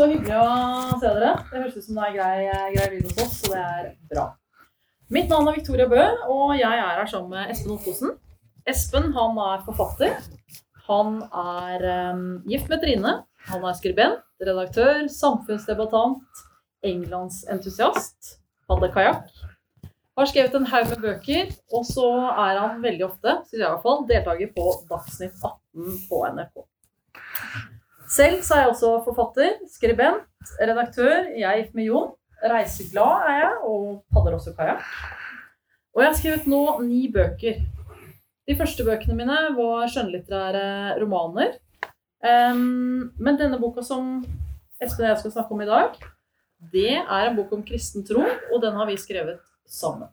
Så hyggelig å se dere. Det høres ut som det er grei, grei lyd hos oss, så det er bra. Mitt navn er Victoria Bø, og jeg er her sammen med Espen Ottosen. Espen han er forfatter. Han er um, gift med Trine. Han er skribent, redaktør, samfunnsdebattant, englandsentusiast, hadde kajakk. Har skrevet en haug med bøker, og så er han veldig ofte, synes jeg i hvert fall, deltaker på Dagsnytt 18 på NRK. Selv så er jeg også forfatter, skribent, redaktør. Jeg gikk med Jon. Reiseglad er jeg, og padler også kajakk. Og jeg har skrevet nå ni bøker. De første bøkene mine var skjønnlitterære romaner. Um, men denne boka som Espen og jeg skal snakke om i dag, det er en bok om kristen tro, og den har vi skrevet sammen.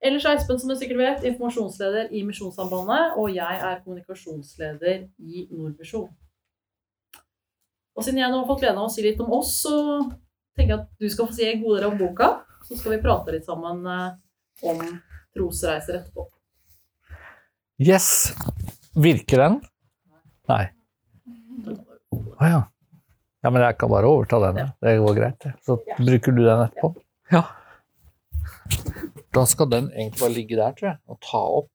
Ellers er Espen, som du sikkert vet, informasjonsleder i Misjonssambandet, og jeg er kommunikasjonsleder i Nordvisjon. Og siden jeg nå har fått gleden av å si litt om oss, så tenker jeg at du skal få si en god del om boka. Så skal vi prate litt sammen eh, om trosreiser etterpå. Yes. Virker den? Nei. Å ja. Ja, men jeg kan bare overta den. ja. Det går greit. Så Ja. bruker du den etterpå? Ja. Da skal den egentlig bare ligge der, tror jeg, og ta opp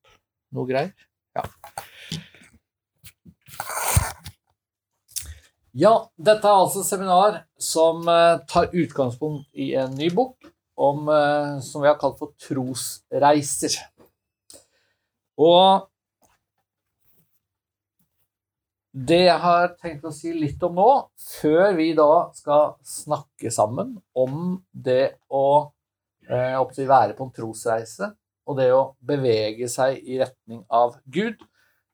noe greier. Ja. Ja, dette er altså seminar som eh, tar utgangspunkt i en ny bok om, eh, som vi har kalt for trosreiser. Og det jeg har tenkt å si litt om nå, før vi da skal snakke sammen om det å eh, være på en trosreise, og det å bevege seg i retning av Gud,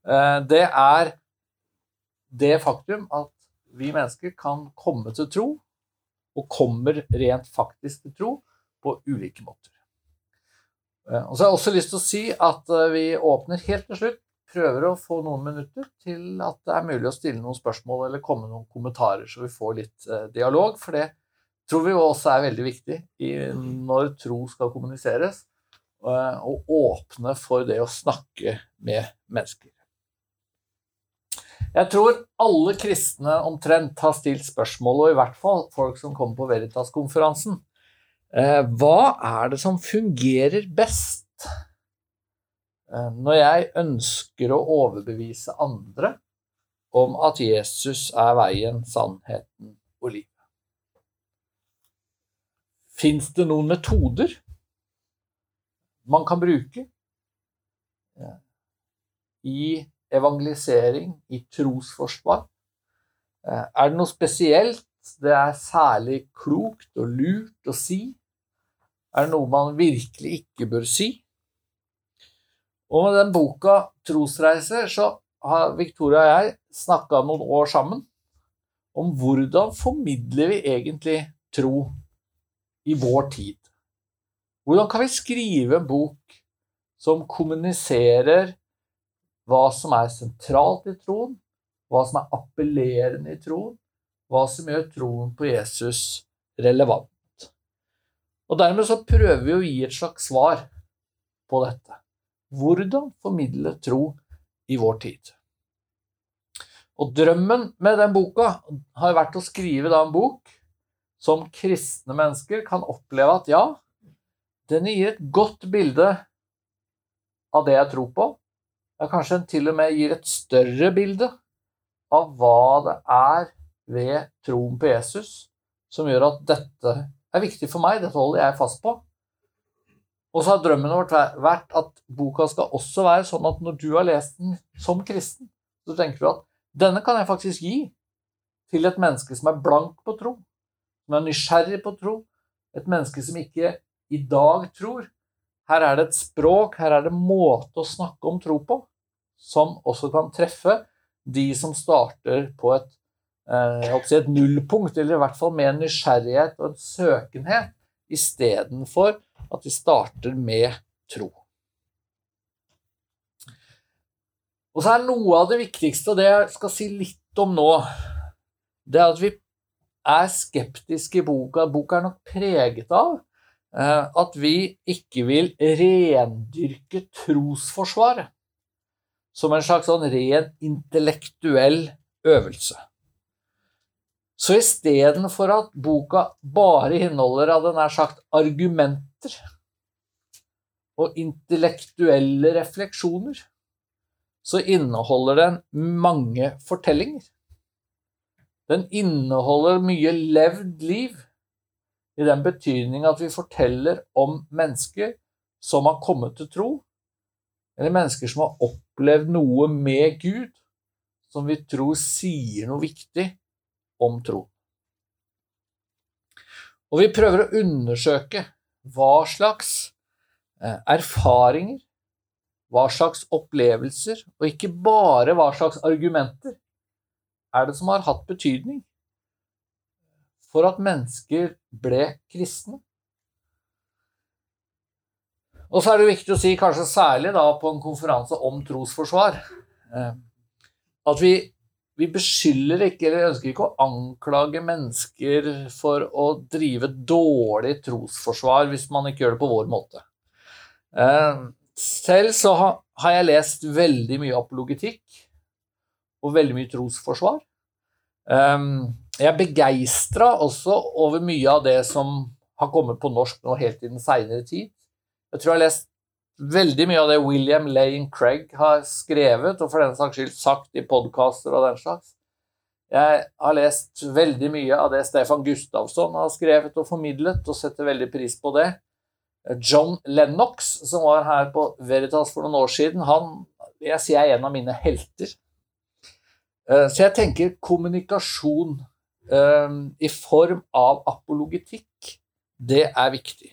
eh, det er det faktum at vi mennesker kan komme til tro, og kommer rent faktisk til tro, på ulike måter. Eh, Og så har jeg også lyst til å si at eh, vi åpner helt til slutt prøver å få noen minutter til at det er mulig å stille noen spørsmål eller komme noen kommentarer, så vi får litt eh, dialog. For det tror vi også er veldig viktig når tro skal kommuniseres. og åpne for det å snakke med mennesker. Jeg tror alle kristne omtrent har stilt spørsmål, og i hvert fall folk som kommer på Veritas-konferansen. Eh, Hva er det som fungerer best? Eh, Når jeg ønsker å overbevise andre om at Jesus er veien, sannheten og livet. Fins det noen metoder man kan bruke eh, i evangelisering, i trosforsvar? Eh, Er det noe spesielt det er særlig klokt og lurt å si? Er det noe man virkelig ikke bør si? Og med den boka 'Trosreiser' så har Victoria og jeg snakka noen år sammen om hvordan formidler vi egentlig tro i vår tid. Hvordan kan vi skrive en bok som kommuniserer hva som er sentralt i troen, hva som er appellerende i troen, hva som gjør troen på Jesus relevant. Og dermed så prøver vi å gi et slags svar på dette. Hvordan formidle tro i vår tid? Og drømmen med den boka har vært å skrive da en bok som kristne mennesker kan oppleve at ja, den gir et godt bilde av det jeg tror på. Ja, kanskje en til og med gir et større bilde av hva det er ved troen på Jesus som gjør at dette er viktig for meg, dette holder jeg fast på. Og så har drømmen vår vært at boka skal også være sånn at når du har lest den som kristen, så tenker du at denne kan jeg faktisk gi til et menneske som er blank på tro, som er nysgjerrig på tro, et menneske som ikke i dag tror. Her er det et språk, her er det måte å snakke om tro på, som også kan treffe de som starter på et, si et nullpunkt, eller i hvert fall med en nysgjerrighet og en søkenhet, istedenfor at vi starter med tro. Og så er noe av det viktigste, og det jeg skal si litt om nå, det er at vi er skeptiske i boka. Boka er nok preget av eh, at vi ikke vil rendyrke trosforsvaret som en slags sånn ren intellektuell øvelse. Så istedenfor at boka bare inneholder, hadde nær sagt, argumenter og intellektuelle refleksjoner, så inneholder den mange fortellinger. Den inneholder mye levd liv, i den betydning at vi forteller om mennesker som har kommet til tro, eller mennesker som har opplevd noe med Gud, som vi tror sier noe viktig om tro. Og vi prøver å undersøke hva slags eh, erfaringer, hva slags opplevelser, og ikke bare hva slags argumenter, er det som har hatt betydning for at mennesker ble kristne. Og så er det viktig å si, kanskje særlig da på en konferanse om trosforsvar, eh, at vi vi beskylder ikke, eller ønsker ikke å anklage mennesker for å drive dårlig trosforsvar hvis man ikke gjør det på vår måte. Eh, selv så har jeg lest veldig mye apologetikk og veldig mye trosforsvar. Jeg er begeistra også over mye av det som har kommet på norsk nå helt i den seinere tid. Jeg tror jeg har lest veldig mye av det William Lane Craig har skrevet, og for den saks skyld sagt i podkaster og den slags. Jeg har lest veldig mye av det Stefan Gustavsson har skrevet og formidlet, og setter veldig pris på det. John Lennox, som var her på Veritas for noen år siden, han jeg sier er en av mine helter. Eh, så jeg tenker kommunikasjon i form av apologetikk, det er viktig.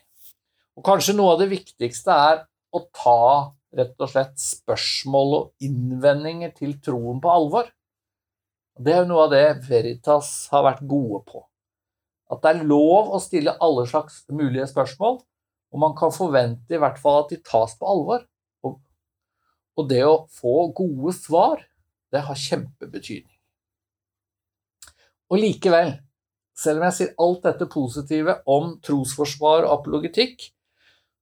Og kanskje noe av det viktigste er å ta rett og slett spørsmål og innvendinger til troen på alvor. Det er jo noe av det Veritas har vært gode på. At det er lov å stille alle slags mulige spørsmål, og man kan forvente i hvert fall at de tas på alvor. Og det å få gode svar, det har kjempebetydning. Og likevel, selv om jeg sier alt dette positive om trosforsvar og apologetikk,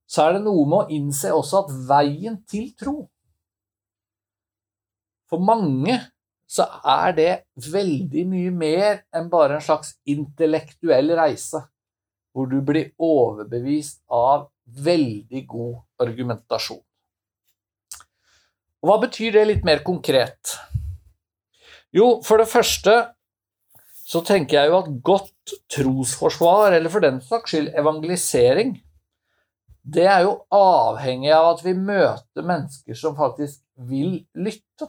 så er det noe med å innse også at veien til tro For mange så er det veldig mye mer enn bare en slags intellektuell reise, hvor du blir overbevist av veldig god argumentasjon. Og hva betyr det litt mer konkret? Jo, for det første så tenker jeg jo at godt trosforsvar, eller for den saks skyld evangelisering, det er jo avhengig av at vi møter mennesker som faktisk vil lytte.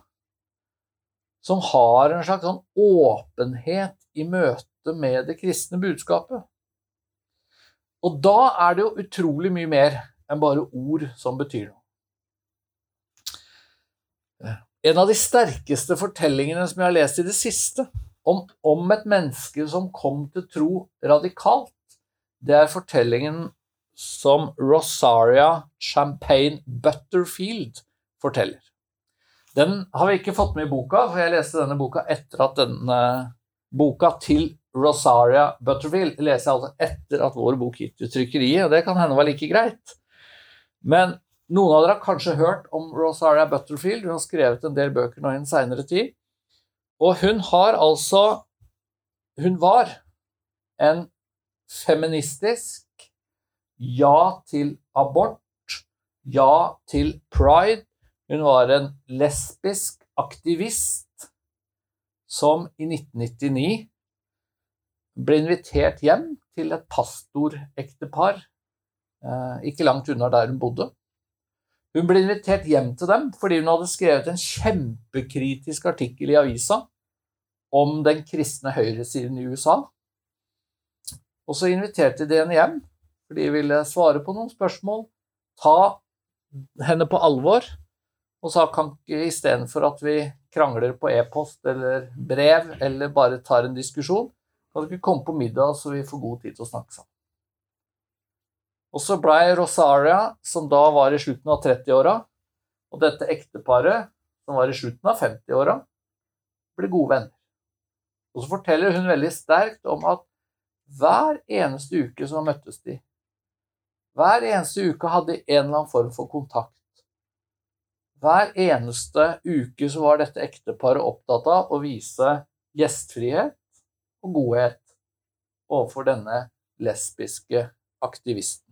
Som har en slags sånn åpenhet i møte med det kristne budskapet. Og da er det jo utrolig mye mer enn bare ord som betyr noe. En av de sterkeste fortellingene som jeg har lest i det siste, om, om et menneske som kom til tro radikalt, det er fortellingen som Rosaria Champagne Butterfield forteller. Den har vi ikke fått med i boka, for jeg leste denne boka etter at denne boka til Rosaria Butterfield leser jeg altså etter at vår bok gikk til trykkeriet, og det kan hende var like greit. Men noen av dere har kanskje hørt om Rosaria Butterfield. Hun har skrevet en del bøker nå i en seinere tid. Og hun har altså Hun var en feministisk ja til abort, ja til pride. Hun var en lesbisk aktivist som i 1999 ble invitert hjem til et pastorektepar eh, ikke langt unna der hun bodde. Hun ble invitert hjem til dem fordi hun hadde skrevet en kjempekritisk artikkel i avisa om den kristne høyresiden i USA. Og så inviterte de henne hjem, for de ville svare på noen spørsmål, ta henne på alvor, og sa kan ikke istedenfor at vi krangler på e-post eller brev eller bare tar en diskusjon, kan du ikke komme på middag så vi får god tid til å snakke sammen. Og så blei Rosaria, som da var i slutten av 30-åra, og dette ekteparet, som var i slutten av 50-åra, ble gode venner. Og så forteller hun veldig sterkt om at hver eneste uke så møttes de. Hver eneste uke hadde de en eller annen form for kontakt. Hver eneste uke så var dette ekteparet opptatt av å vise gjestfrihet og godhet overfor denne lesbiske aktivisten.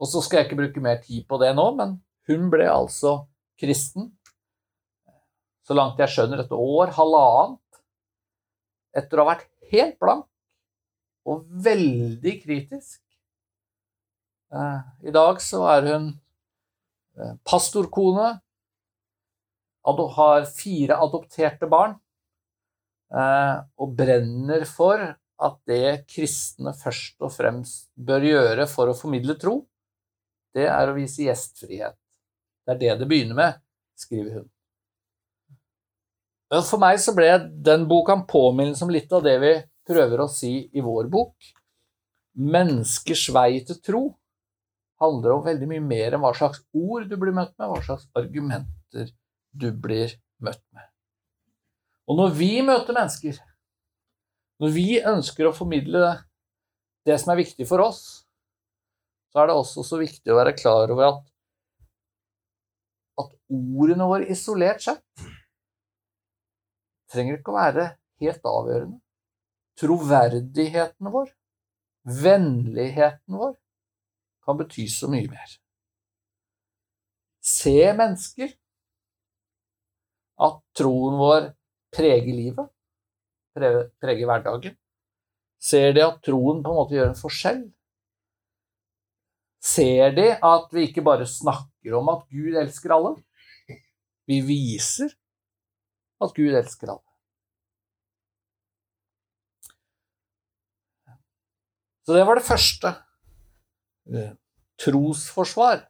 Og så skal jeg ikke bruke mer tid på det nå, men hun ble altså kristen. Så langt jeg skjønner, et år, halvannet, etter å ha vært helt blank og veldig kritisk. Eh, I dag så er hun eh, pastorkone, har fire adopterte barn eh, og brenner for at det kristne først og fremst bør gjøre for å formidle tro, det er å vise gjestfrihet. Det er det det begynner med, skriver hun. For meg så ble den boka en påminnelse om litt av det vi prøver å si i vår bok. Menneskers vei til tro handler om veldig mye mer enn hva slags ord du blir møtt med, hva slags argumenter du blir møtt med. Og når vi møter mennesker, når vi ønsker å formidle det som er viktig for oss, så er det også så viktig å være klar over at, at ordene våre isolert sett trenger ikke å være helt avgjørende. Troverdigheten vår, vennligheten vår, kan bety så mye mer. Se mennesker at troen vår preger livet, preger hverdagen. Ser de at troen på en måte gjør en forskjell? Ser de at vi ikke bare snakker om at Gud elsker alle. Vi viser at Gud elsker alle. Så det var det første. Trosforsvar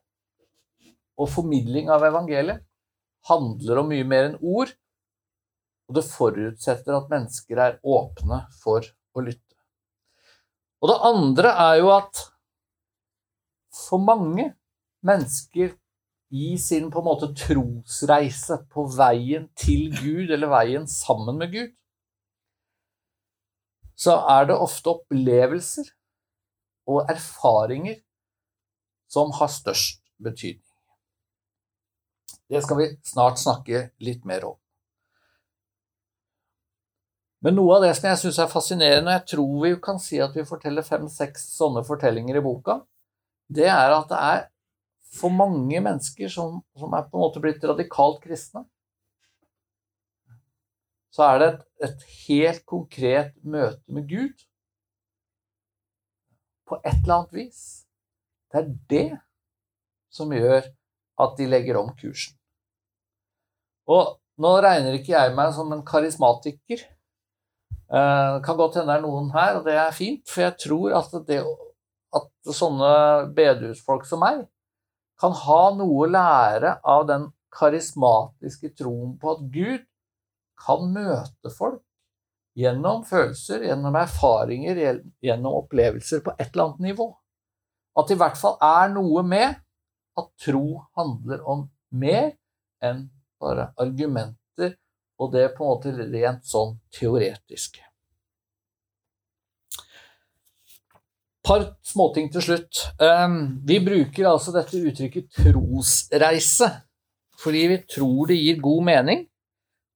og formidling av evangeliet handler om mye mer enn ord, og det forutsetter at mennesker er åpne for å lytte. Og det andre er jo at for mange mennesker i sin på en måte trosreise på veien til Gud, eller veien sammen med Gud, så er det ofte opplevelser og erfaringer som har størst betydning. Det skal vi snart snakke litt mer om. Men noe av det som jeg syns er fascinerende, jeg tror vi kan si at vi forteller fem-seks sånne fortellinger i boka, det er at det er for mange mennesker som, som er på en måte blitt radikalt kristne, så er det et, et helt konkret møte med Gud på et eller annet vis. Det er det som gjør at de legger om kursen. Og nå regner ikke jeg meg som en karismatiker. Eh, det kan godt hende det er noen her, og det er fint, for jeg tror at det at sånne bedehusfolk som meg kan ha noe å lære av den karismatiske troen på at Gud kan møte folk gjennom følelser, gjennom erfaringer, gjennom opplevelser på et eller annet nivå. At det i hvert fall er noe med at tro handler om mer enn bare argumenter og det på en måte rent sånn teoretiske. Par småting til slutt. Ehm, vi bruker altså dette uttrykket trosreise fordi vi tror det gir god mening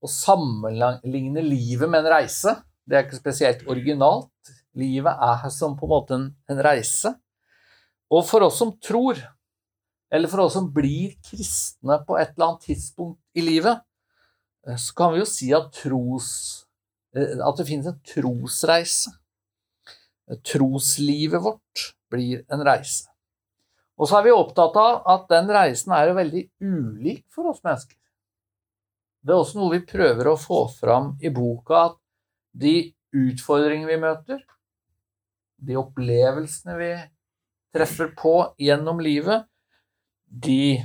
å sammenligne livet med en reise. Det er ikke spesielt originalt. Livet er som på en måte en, en reise. Og for oss som tror, eller for oss som blir kristne på et eller annet tidspunkt i livet, eh, så kan vi jo si at, tros, eh, at det finnes en trosreise. Troslivet vårt blir en reise. Og så er vi opptatt av at den reisen er jo veldig ulik for oss mennesker. Det er også noe vi prøver å få fram i boka, at de utfordringene vi møter, de opplevelsene vi treffer på gjennom livet, de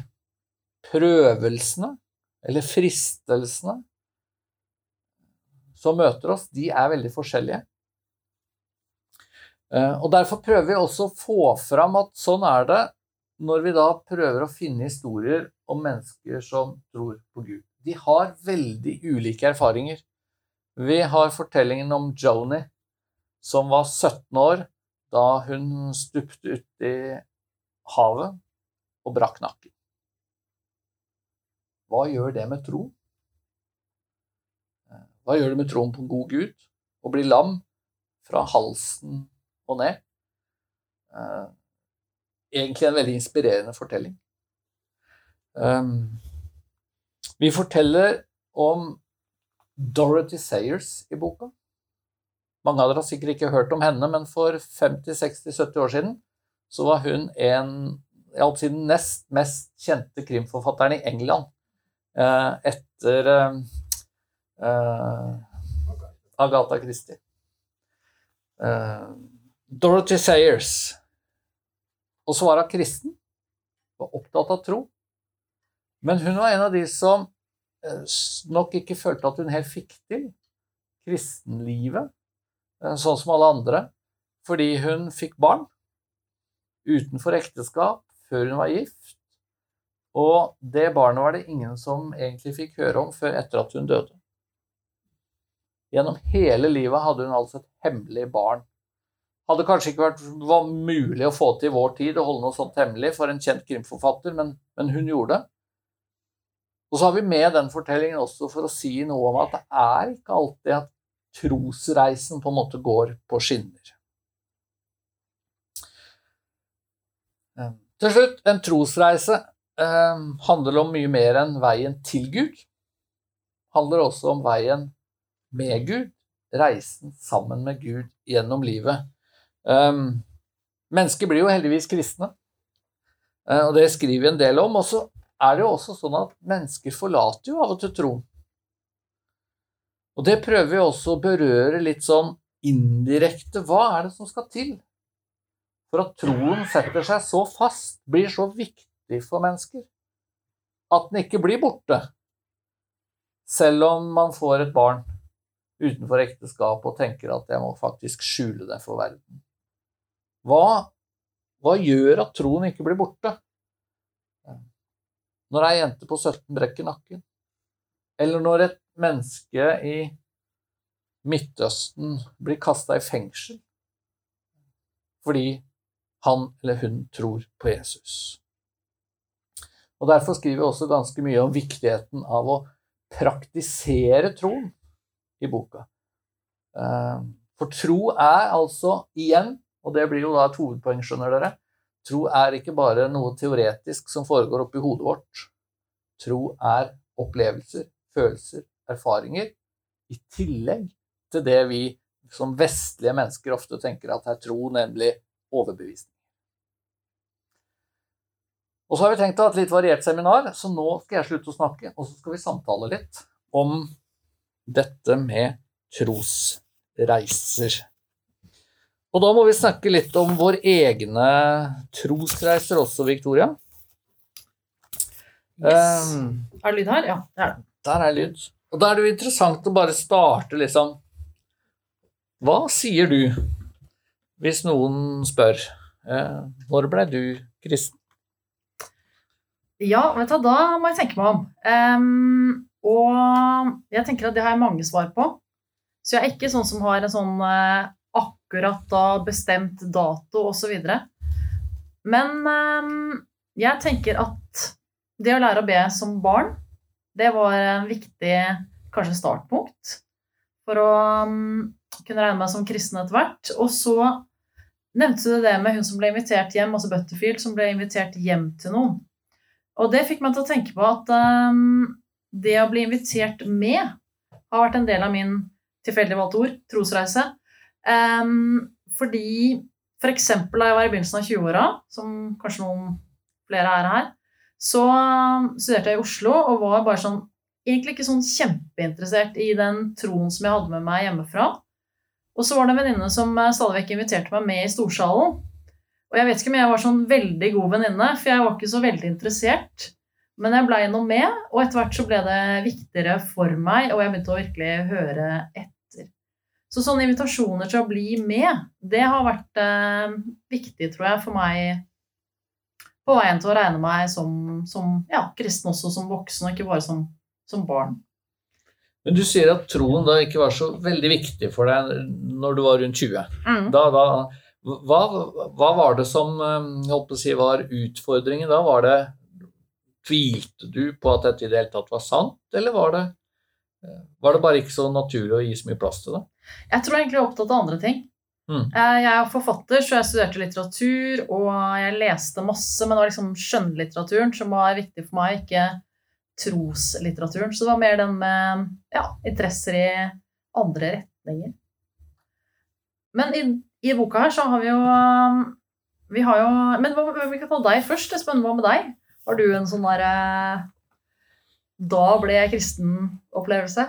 prøvelsene eller fristelsene som møter oss, de er veldig forskjellige. Eh, og Derfor prøver vi også å få fram at sånn er det når vi da prøver å finne historier om mennesker som tror på Gud. De har veldig ulike erfaringer. Vi har fortellingen om Joni, som var 17 år da hun stupte uti havet og brakk nakken. Hva gjør det med tro? Eh, hva gjør det med troen på en god Gud? Å bli lam fra halsen og ned. Eh, egentlig en veldig inspirerende fortelling. Um, vi forteller om Dorothy Sayers i boka. Mange av dere har sikkert ikke hørt om henne, men for 50-60-70 år siden så var hun en jeg si, den nest mest kjente krimforfatteren i England eh, etter uh, Agatha Christie. Dorothy Sayers. Og så var hun kristen. Var opptatt av tro. Men hun var en av de som eh, nok ikke følte at hun helt fikk til kristenlivet eh, sånn som alle andre, fordi hun fikk barn utenfor ekteskap før hun var gift. Og det barnet var det ingen som egentlig fikk høre om før etter at hun døde. Gjennom hele livet hadde hun altså et hemmelig barn hadde kanskje ikke vært mulig å få til i vår tid å holde noe sånt hemmelig for en kjent krimforfatter, men, men hun gjorde det. Og så har vi med den fortellingen også for å si noe om at det er ikke alltid at trosreisen på en måte går på skinner. Eh, til slutt, en trosreise eh, handler om mye mer enn veien til Gud. handler også om veien med Gud, reisen sammen med Gud gjennom livet. Um, mennesker blir jo heldigvis kristne, uh, og det skriver vi en del om. Og så er det jo også sånn at mennesker forlater jo av og til troen. Og det prøver vi også å berøre litt sånn indirekte. Hva er det som skal til for at troen setter seg så fast, blir så viktig for mennesker, at den ikke blir borte, selv om man får et barn utenfor ekteskap og tenker at jeg må faktisk skjule det for verden. Hva, hva gjør at troen ikke blir borte? Når ei jente på 17 brekker nakken, eller når et menneske i Midtøsten blir kasta i fengsel fordi han eller hun tror på Jesus. Og Derfor skriver vi også ganske mye om viktigheten av å praktisere troen i boka. Eh, for tro er altså, igjen, og det blir jo da et hovedpoeng, skjønner dere. Tro er ikke bare noe teoretisk som foregår oppi hodet vårt. Tro er opplevelser, følelser, erfaringer, i tillegg til det vi som vestlige mennesker ofte tenker at er tro, nemlig overbevisning. Og så har vi tenkt å ha et litt variert seminar, så nå skal jeg slutte å snakke, og så skal vi samtale litt om dette med trosreiser. Og da må vi snakke litt om våre egne trosreiser også, Victoria. Yes. Um, er det lyd her? Ja, det er det. Der er lyd. Og da er det jo interessant å bare starte liksom Hva sier du hvis noen spør eh, Når ble du kristen? Ja, vet du, da må jeg tenke meg om. Um, og jeg tenker at det har jeg mange svar på. Så jeg er ikke sånn som har en sånn uh, akkurat da, bestemt dato osv. Men um, jeg tenker at det å lære å be som barn, det var en viktig kanskje startpunkt for å um, kunne regne meg som kristen etter hvert. Og så nevnte du det med hun som ble invitert hjem, altså Butterfield, som ble invitert hjem til noen. Og det fikk meg til å tenke på at um, det å bli invitert med har vært en del av min tilfeldig valgte ord, trosreise. Um, fordi for eksempel da jeg var i begynnelsen av 20-åra, som kanskje noen flere er her, så studerte jeg i Oslo og var bare sånn egentlig ikke sånn kjempeinteressert i den troen som jeg hadde med meg hjemmefra. Og så var det en venninne som eh, stadig vekk inviterte meg med i storsalen. Og jeg vet ikke om jeg var sånn veldig god venninne, for jeg var ikke så veldig interessert. Men jeg blei nå med, og etter hvert så ble det viktigere for meg, og jeg begynte å virkelig høre etter. Så sånne invitasjoner til å bli med, det har vært eh, viktig, tror jeg, for meg på veien til å regne meg som, som ja, kristen også som voksen, og ikke bare som, som barn. Men du sier at troen da ikke var så veldig viktig for deg når du var rundt 20. Mm. Da, da, hva, hva var det som eh, holdt på å si, var utfordringen da? Var det Tvilte du på at dette i det hele tatt var sant, eller var det, var det bare ikke så naturlig å gi så mye plass til det? Jeg tror egentlig jeg er opptatt av andre ting. Mm. Eh, Jeg er forfatter, så jeg studerte litteratur, og jeg leste masse, men det var liksom skjønnlitteraturen som var viktig for meg, ikke troslitteraturen. Så det var mer den med ja, interesser i andre retninger. Men i, i boka her så har vi jo Vi har jo Men hva, vi kan ta deg først. Espen, hva med deg? Har du en sånn derre Da ble jeg kristen-opplevelse?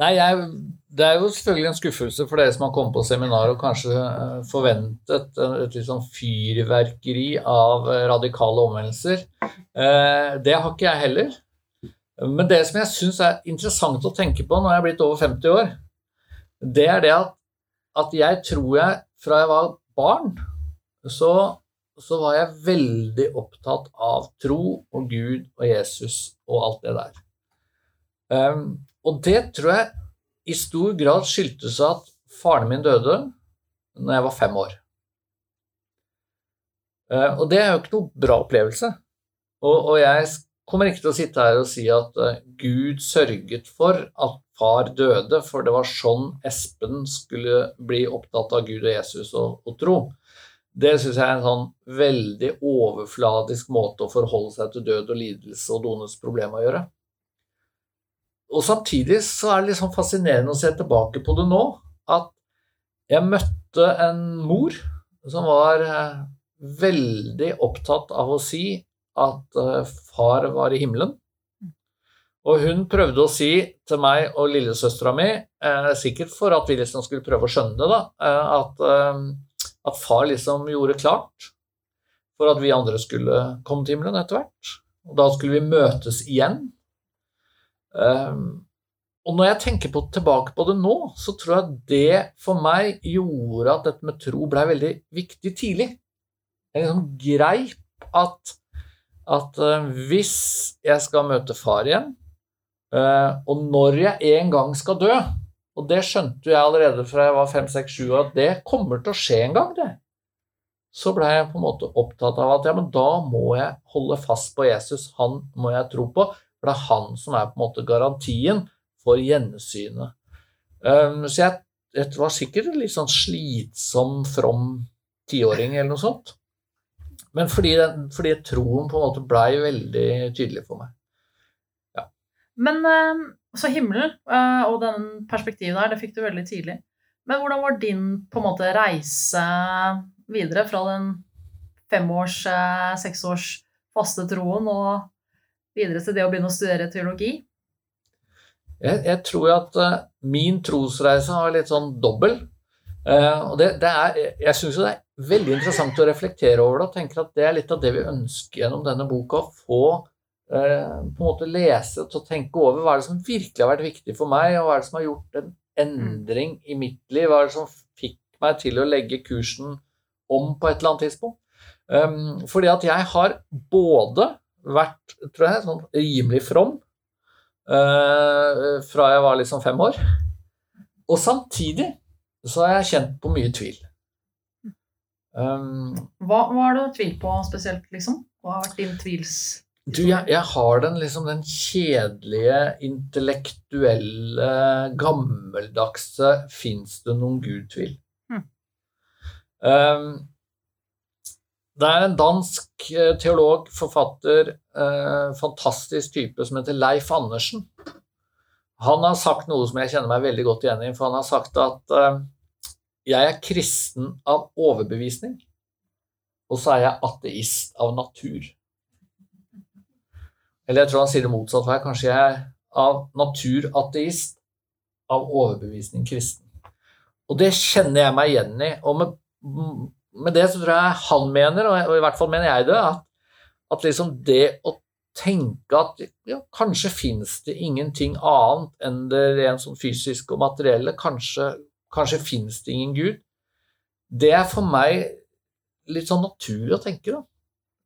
Nei, jeg, det er jo selvfølgelig en skuffelse for dere som har kommet på seminar og kanskje eh, forventet et, et litt sånn fyrverkeri av eh, radikale omvendelser. Eh, det har ikke jeg heller. Men det som jeg syns er interessant å tenke på når jeg er blitt over 50 år, det er det at, at jeg tror jeg fra jeg var barn, så, så var jeg veldig opptatt av tro og Gud og Jesus og alt det der. Um, og det tror jeg i stor grad skyldtes at faren min døde når jeg var fem år. Uh, og det er jo ikke noe bra opplevelse. Og, og jeg kommer ikke til å sitte her og si at uh, Gud sørget for at far døde, for det var sånn Espen skulle bli opptatt av Gud og Jesus og, og tro. Det syns jeg er en sånn veldig overfladisk måte å forholde seg til død og lidelse og Dones problem å gjøre. Og samtidig så er det sånn fascinerende å se tilbake på det nå, at jeg møtte en mor som var eh, veldig opptatt av å si at eh, far var i himmelen. Og hun prøvde å si til meg og lillesøstera mi, eh, sikkert for at vi liksom skulle prøve å skjønne det, da, at, at far liksom gjorde klart for at vi andre skulle komme til himmelen etter hvert. Og da skulle vi møtes igjen. Um, og når jeg tenker på, tilbake på det nå, så tror jeg det for meg gjorde at dette med tro blei veldig viktig tidlig. Jeg liksom greip at, at uh, hvis jeg skal møte far igjen, uh, og når jeg en gang skal dø Og det skjønte jeg allerede fra jeg var fem, seks, sju at det kommer til å skje en gang, det. Så blei jeg på en måte opptatt av at ja, men da må jeg holde fast på Jesus. Han må jeg tro på. For det er han som er på en måte garantien for gjensynet. Um, så jeg, jeg, var sikkert en litt sånn slitsom, from tiåring eller noe sånt. Men fordi, den, fordi troen på en måte blei veldig tydelig for meg. Men eh, så himmelen eh, og den perspektivet der, det fikk du veldig tidlig. Men hvordan var din på en måte reise videre fra den femårs, eh, seksårs faste troen og videre til det å begynne å studere teologi? Jeg, jeg tror at uh, min trosreise har litt sånn dobbel. Uh, og det, det er, jeg syns det er veldig interessant å reflektere over det og tenker at det er litt av det vi ønsker gjennom denne boka. Å få på en måte lese og tenke over hva er det som virkelig har vært viktig for meg, og hva er det som har gjort en endring i mitt liv. Hva er det som fikk meg til å legge kursen om på et eller annet tidspunkt. Um, fordi at jeg har både vært, tror jeg, sånn rimelig from uh, fra jeg var liksom fem år. Og samtidig så har jeg kjent på mye tvil. Um, Hva, hva har du tvilt på spesielt, liksom? Hva har vært din tvils... du, jeg, jeg har den liksom den kjedelige, intellektuelle, gammeldagse 'fins det noen gud'-tvil. Hmm. Um, det er en dansk eh, teolog, forfatter, eh, fantastisk type som heter Leif Andersen. Han har sagt noe som jeg kjenner meg veldig godt igjen i, for han har sagt at eh, jeg er kristen av overbevisning, og så er jeg ateist av natur. Eller jeg tror han sier det motsatt her. Kanskje jeg er av natur ateist, av overbevisning kristen. Og det kjenner jeg meg igjen i. Og med, med det så tror jeg han mener, og i hvert fall mener jeg det, at, at liksom det å tenke at ja, kanskje finnes det ingenting annet enn det rent sånn fysiske og materielle, kanskje, kanskje finnes det ingen Gud, det er for meg litt sånn natur å tenke, da.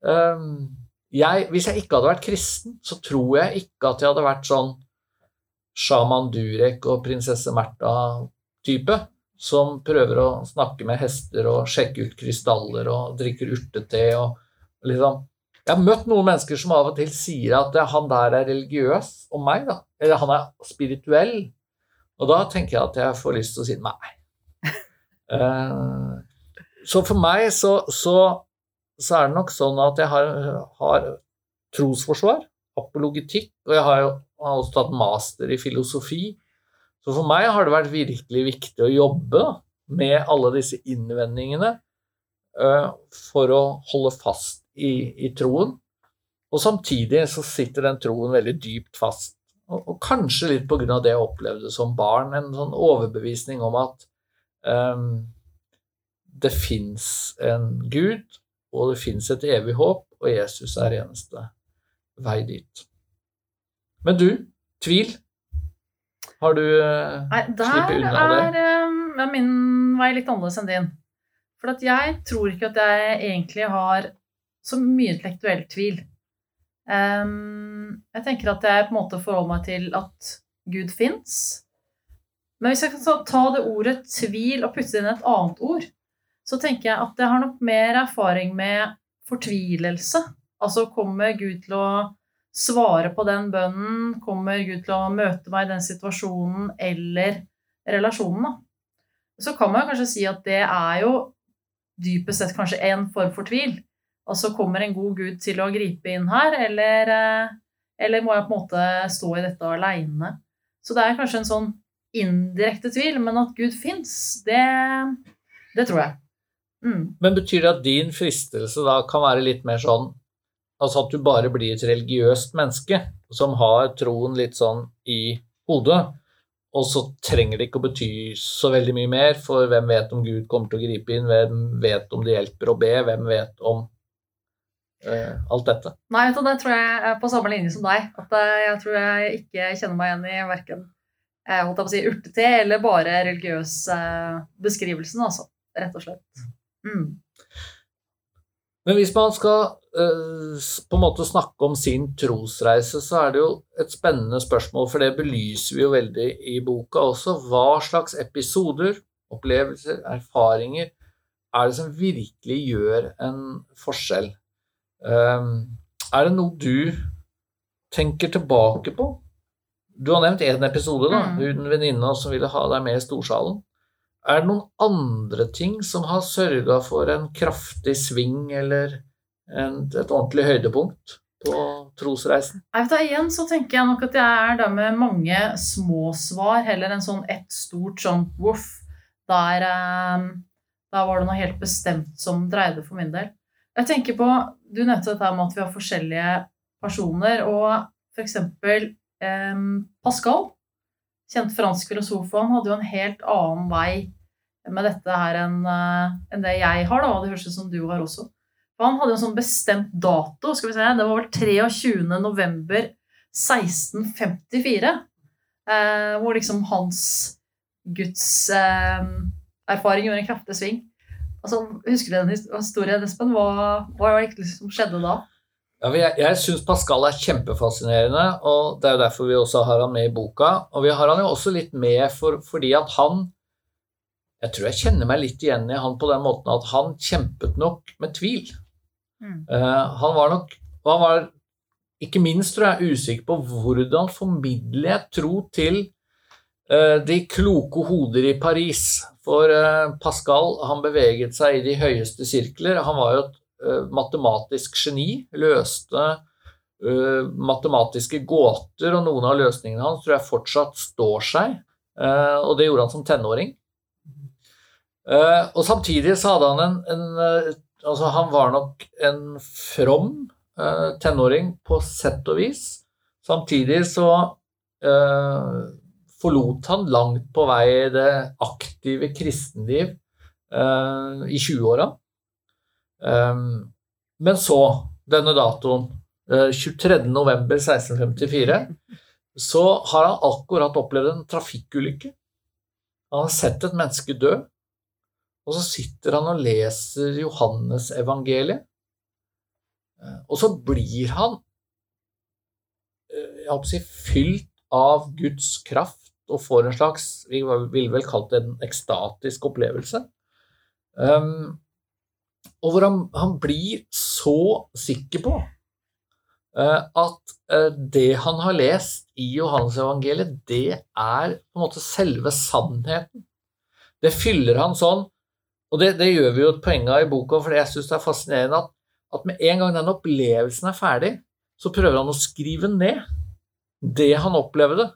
Um, jeg, hvis jeg ikke hadde vært kristen, så tror jeg ikke at jeg hadde vært sånn sjaman Durek og prinsesse Märtha-type, som prøver å snakke med hester og sjekke ut krystaller og drikker urtete og liksom Jeg har møtt noen mennesker som av og til sier at han der er religiøs om meg, da. Eller han er spirituell. Og da tenker jeg at jeg får lyst til å si nei. Uh, så for meg så, så, så, er det nok sånn at jeg har, har trosforsvar, apologetikk, og jeg har jo har også tatt master i filosofi. Så for meg har det vært virkelig viktig å jobbe med alle disse innvendingene uh, for å holde fast i, i, troen. Og samtidig så sitter den troen veldig dypt fast. Og, og kanskje litt på grunn av det jeg opplevde som barn, en sånn overbevisning om at um, det fins en Gud, og det fins et evig håp, og Jesus er eneste vei dit. Men du, tvil? Har du uh, Nei, sluppet unna det? Der um, er min vei litt annerledes enn din. For jeg tror ikke at jeg egentlig har så mye intellektuell tvil. Um, jeg tenker at jeg på en måte forholder meg til at Gud fins. Men hvis jeg kan ta det ordet tvil og putte inn et annet ord, så tenker jeg at jeg har nok mer erfaring med fortvilelse. Altså kommer Gud til å svare på den bønnen? Kommer Gud til å møte meg i den situasjonen eller relasjonen? Da? Så kan man kanskje si at det er jo dypest sett kanskje en form for tvil. Altså kommer en god Gud til å gripe inn her, eller, eh, eller må jeg på en måte stå i dette aleine? Så det er kanskje en sånn indirekte tvil, men at Gud fins, det, det tror jeg. Mm. Men betyr det at din fristelse da kan være litt mer sånn Altså at du bare blir et religiøst menneske som har troen litt sånn i hodet, og så trenger det ikke å bety så veldig mye mer, for hvem vet om Gud kommer til å gripe inn, hvem vet om det hjelper å be, hvem vet om eh, alt dette? Nei, vet du, det tror jeg er på samme linje som deg. At eh, jeg tror jeg ikke kjenner meg igjen i verken eh, holdt jeg på å si, urtete eller bare religiøs uh, beskrivelsen, altså. Rett og slett. Mm. Men hvis man skal uh, på en måte snakke om sin trosreise, så er det jo et spennende spørsmål, for det belyser vi jo veldig i boka også. Hva slags episoder, opplevelser, erfaringer er det som virkelig gjør en forskjell? Um, er det noe du tenker tilbake på? Du har nevnt én episode, da. Mm. Hun venninna som ville ha deg med i storsalen. Er det noen andre ting som har sørga for en kraftig sving eller en, et ordentlig høydepunkt på trosreisen? Jeg da, Igjen så tenker jeg nok at jeg er der med mange små svar, heller enn sånn ett stort sånn voff. Der, eh, der var det noe helt bestemt som dreide for min del. Jeg tenker på, Du nevnte dette med at vi har forskjellige personer, og f.eks. Eh, Pascal kjent fransk filosof, og han hadde jo en helt annen vei med dette her enn, uh, enn det jeg har, da, det høres ut som du har også. For han hadde en sånn bestemt dato, skal vi se, det var vel 23. november 1654, uh, hvor liksom hans Guds uh, erfaring gjorde en kraftig sving. Altså, husker du den historien, Espen? Hva, hva det skjedde da? Ja, jeg jeg syns Pascal er kjempefascinerende, og det er jo derfor vi også har han med i boka. Og vi har han jo også litt med for, fordi at han Jeg tror jeg kjenner meg litt igjen i han på den måten at han kjempet nok med tvil. Mm. Uh, han var nok Han var ikke minst, tror jeg, usikker på hvordan formidler jeg tro til uh, de kloke hoder i Paris. For uh, Pascal han beveget seg i de høyeste sirkler. Han var jo et matematisk geni. Løste uh, matematiske gåter, og noen av løsningene hans tror jeg fortsatt står seg. Uh, og det gjorde han som tenåring. Uh, og samtidig så hadde han en, en eh, Altså, han var nok en from eh, tenåring på sett og vis. Samtidig så eh, forlot han langt på vei det aktive kristenliv eh, i 20-åra. Eh, men så, denne datoen, 23.11.1654, så har han akkurat opplevd en trafikkulykke. Han har sett et menneske dø, og så sitter han og leser Johannesevangeliet. Og så blir han jeg håper å si, fylt av Guds kraft og får en slags Vi ville vel kalt det en ekstatisk opplevelse. Um, og hvor han, han, blir så sikker på uh, at uh, det han har lest i Johannesevangeliet, det er på en måte selve sannheten. Det fyller han sånn og det, det, gjør vi jo et poeng av i boka, for jeg syns det er fascinerende at, at, med en gang den opplevelsen er ferdig, så prøver han å skrive ned det han opplevde.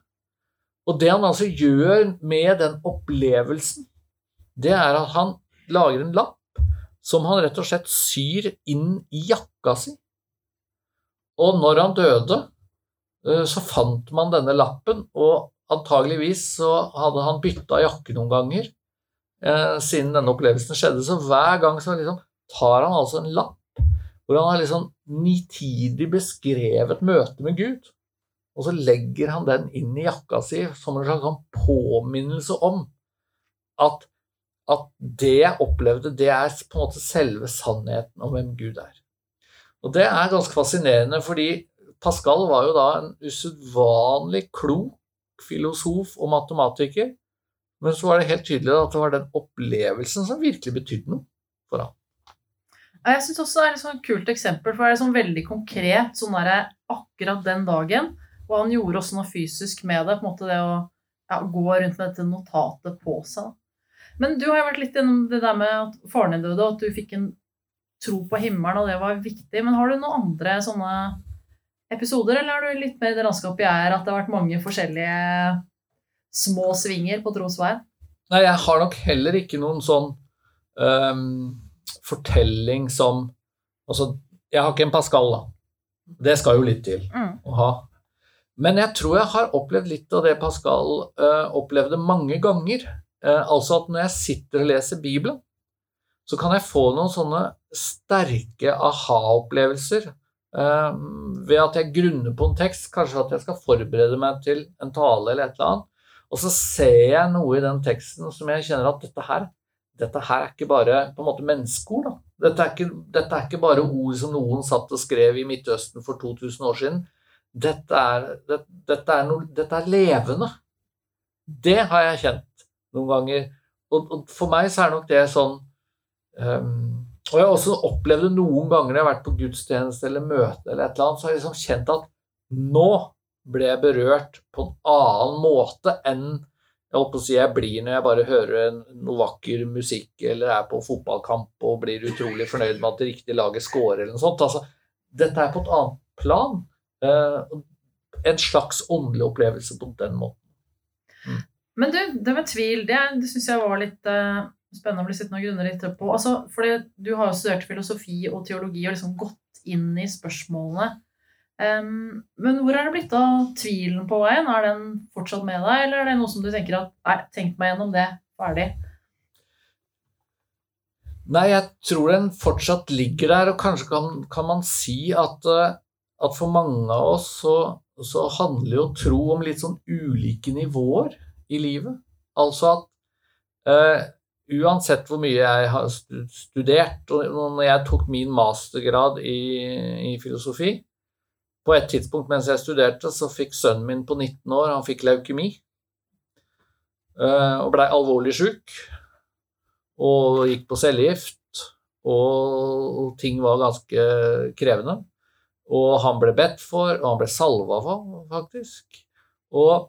Og det han altså gjør med den opplevelsen, det er at han lager en lapp som han rett og slett syr inn i jakka si. Og når han døde, eh, så fant man denne lappen, og antageligvis så hadde han bytta jakke noen ganger eh, siden denne opplevelsen skjedde. Så hver gang så liksom tar han altså en lapp hvor han har liksom nitidig beskrevet møtet med Gud. Og så legger han den inn i jakka si som en slags sånn påminnelse om at, at det jeg opplevde, det er på en måte selve sannheten om hvem Gud er. Og det er ganske fascinerende, fordi Pascal var jo da en usedvanlig klok filosof og matematiker men så var det helt tydelig at det var den opplevelsen som virkelig betydde noe for ham. Jeg syns også det er et sånn kult eksempel, for det er sånn veldig konkret sånn der, akkurat den dagen. Og han gjorde også noe fysisk med det, på en måte det å ja, gå rundt med dette notatet på seg. Men du har jo vært litt innom det der med at faren din døde, og at du fikk en tro på himmelen, og det var viktig. Men har du noen andre sånne episoder, eller er du litt mer i det landskapet jeg er, at det har vært mange forskjellige små svinger på trosveien? Nei, jeg har nok heller ikke noen sånn um, fortelling som Altså, jeg har ikke en Pascal, da. Det skal jo litt til mm. å ha. Men jeg tror jeg har opplevd litt av det Pascal uh, opplevde mange ganger. Uh, altså at når jeg sitter og leser Bibelen, så kan jeg få noen sånne sterke aha-opplevelser eh, ved at jeg grunner på en tekst. Kanskje at jeg skal forberede meg til en tale eller et eller annet. Og så ser jeg noe i den teksten som jeg kjenner at dette her, dette her er ikke bare på en måte menneskeord. Da. Dette, er ikke, dette er ikke bare ord som noen satt og skrev i Midtøsten for 2000 år siden. Dette er, det, dette er, noe, dette er levende. Det har jeg kjent noen ganger. Og, og, for meg så er nok det sånn um, Og jeg har også opplevd det noen ganger når jeg har vært på gudstjeneste eller møte, eller et eller annet, så har jeg liksom kjent at nå ble jeg berørt på en annen måte enn jeg holdt på å si jeg blir når jeg bare hører noe vakker musikk eller er på fotballkamp og blir utrolig fornøyd med at det riktige laget scorer eller noe sånt. Altså, dette er på et annet plan. Uh, en slags åndelig opplevelse på den måten. Mm. Men du, det med tvil, det, det syns jeg var litt uh, spennende å bli sittende og grunne litt på. Altså, for du har jo studert filosofi og teologi og liksom gått inn i spørsmålene. Um, men hvor er det blitt av tvilen på veien? Er den fortsatt med deg, eller er det noe som du tenker at Nei, tenk meg gjennom det. Ferdig. Nei, jeg tror den fortsatt ligger der, og kanskje kan, kan man si at, eh, at, for mange av oss så, så, handler jo tro om litt sånn ulike nivåer i livet. Altså at uh, uansett hvor mye jeg har studert, og når jeg tok min mastergrad i, i filosofi, på et tidspunkt mens jeg studerte, så fikk sønnen min på 19 år han fikk leukemi. Uh, og blei alvorlig sjuk. Og gikk på cellegift. Og ting var ganske krevende. Og han ble bedt for, og han ble salva for, faktisk. Og,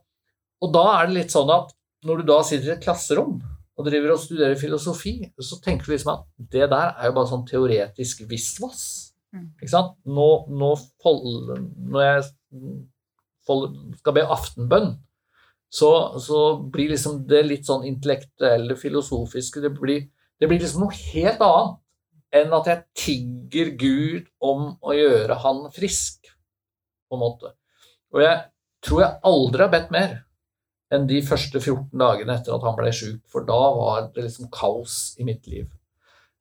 og da er det litt sånn at når du da sitter i et klasserom og driver og studerer filosofi, så tenker du liksom at det der er jo bare sånn teoretisk visvas. Mm. Ikke sant? Nå, nå fold, når jeg fold, skal be aftenbønn, så, så, blir liksom det litt sånn intellektuelle, filosofiske Det blir Det blir liksom noe helt annet enn at jeg tigger Gud om å gjøre han frisk, på en måte. Og jeg tror jeg aldri har bedt mer enn de første 14 dagene etter at han ble sjuk, for da var det liksom kaos i mitt liv.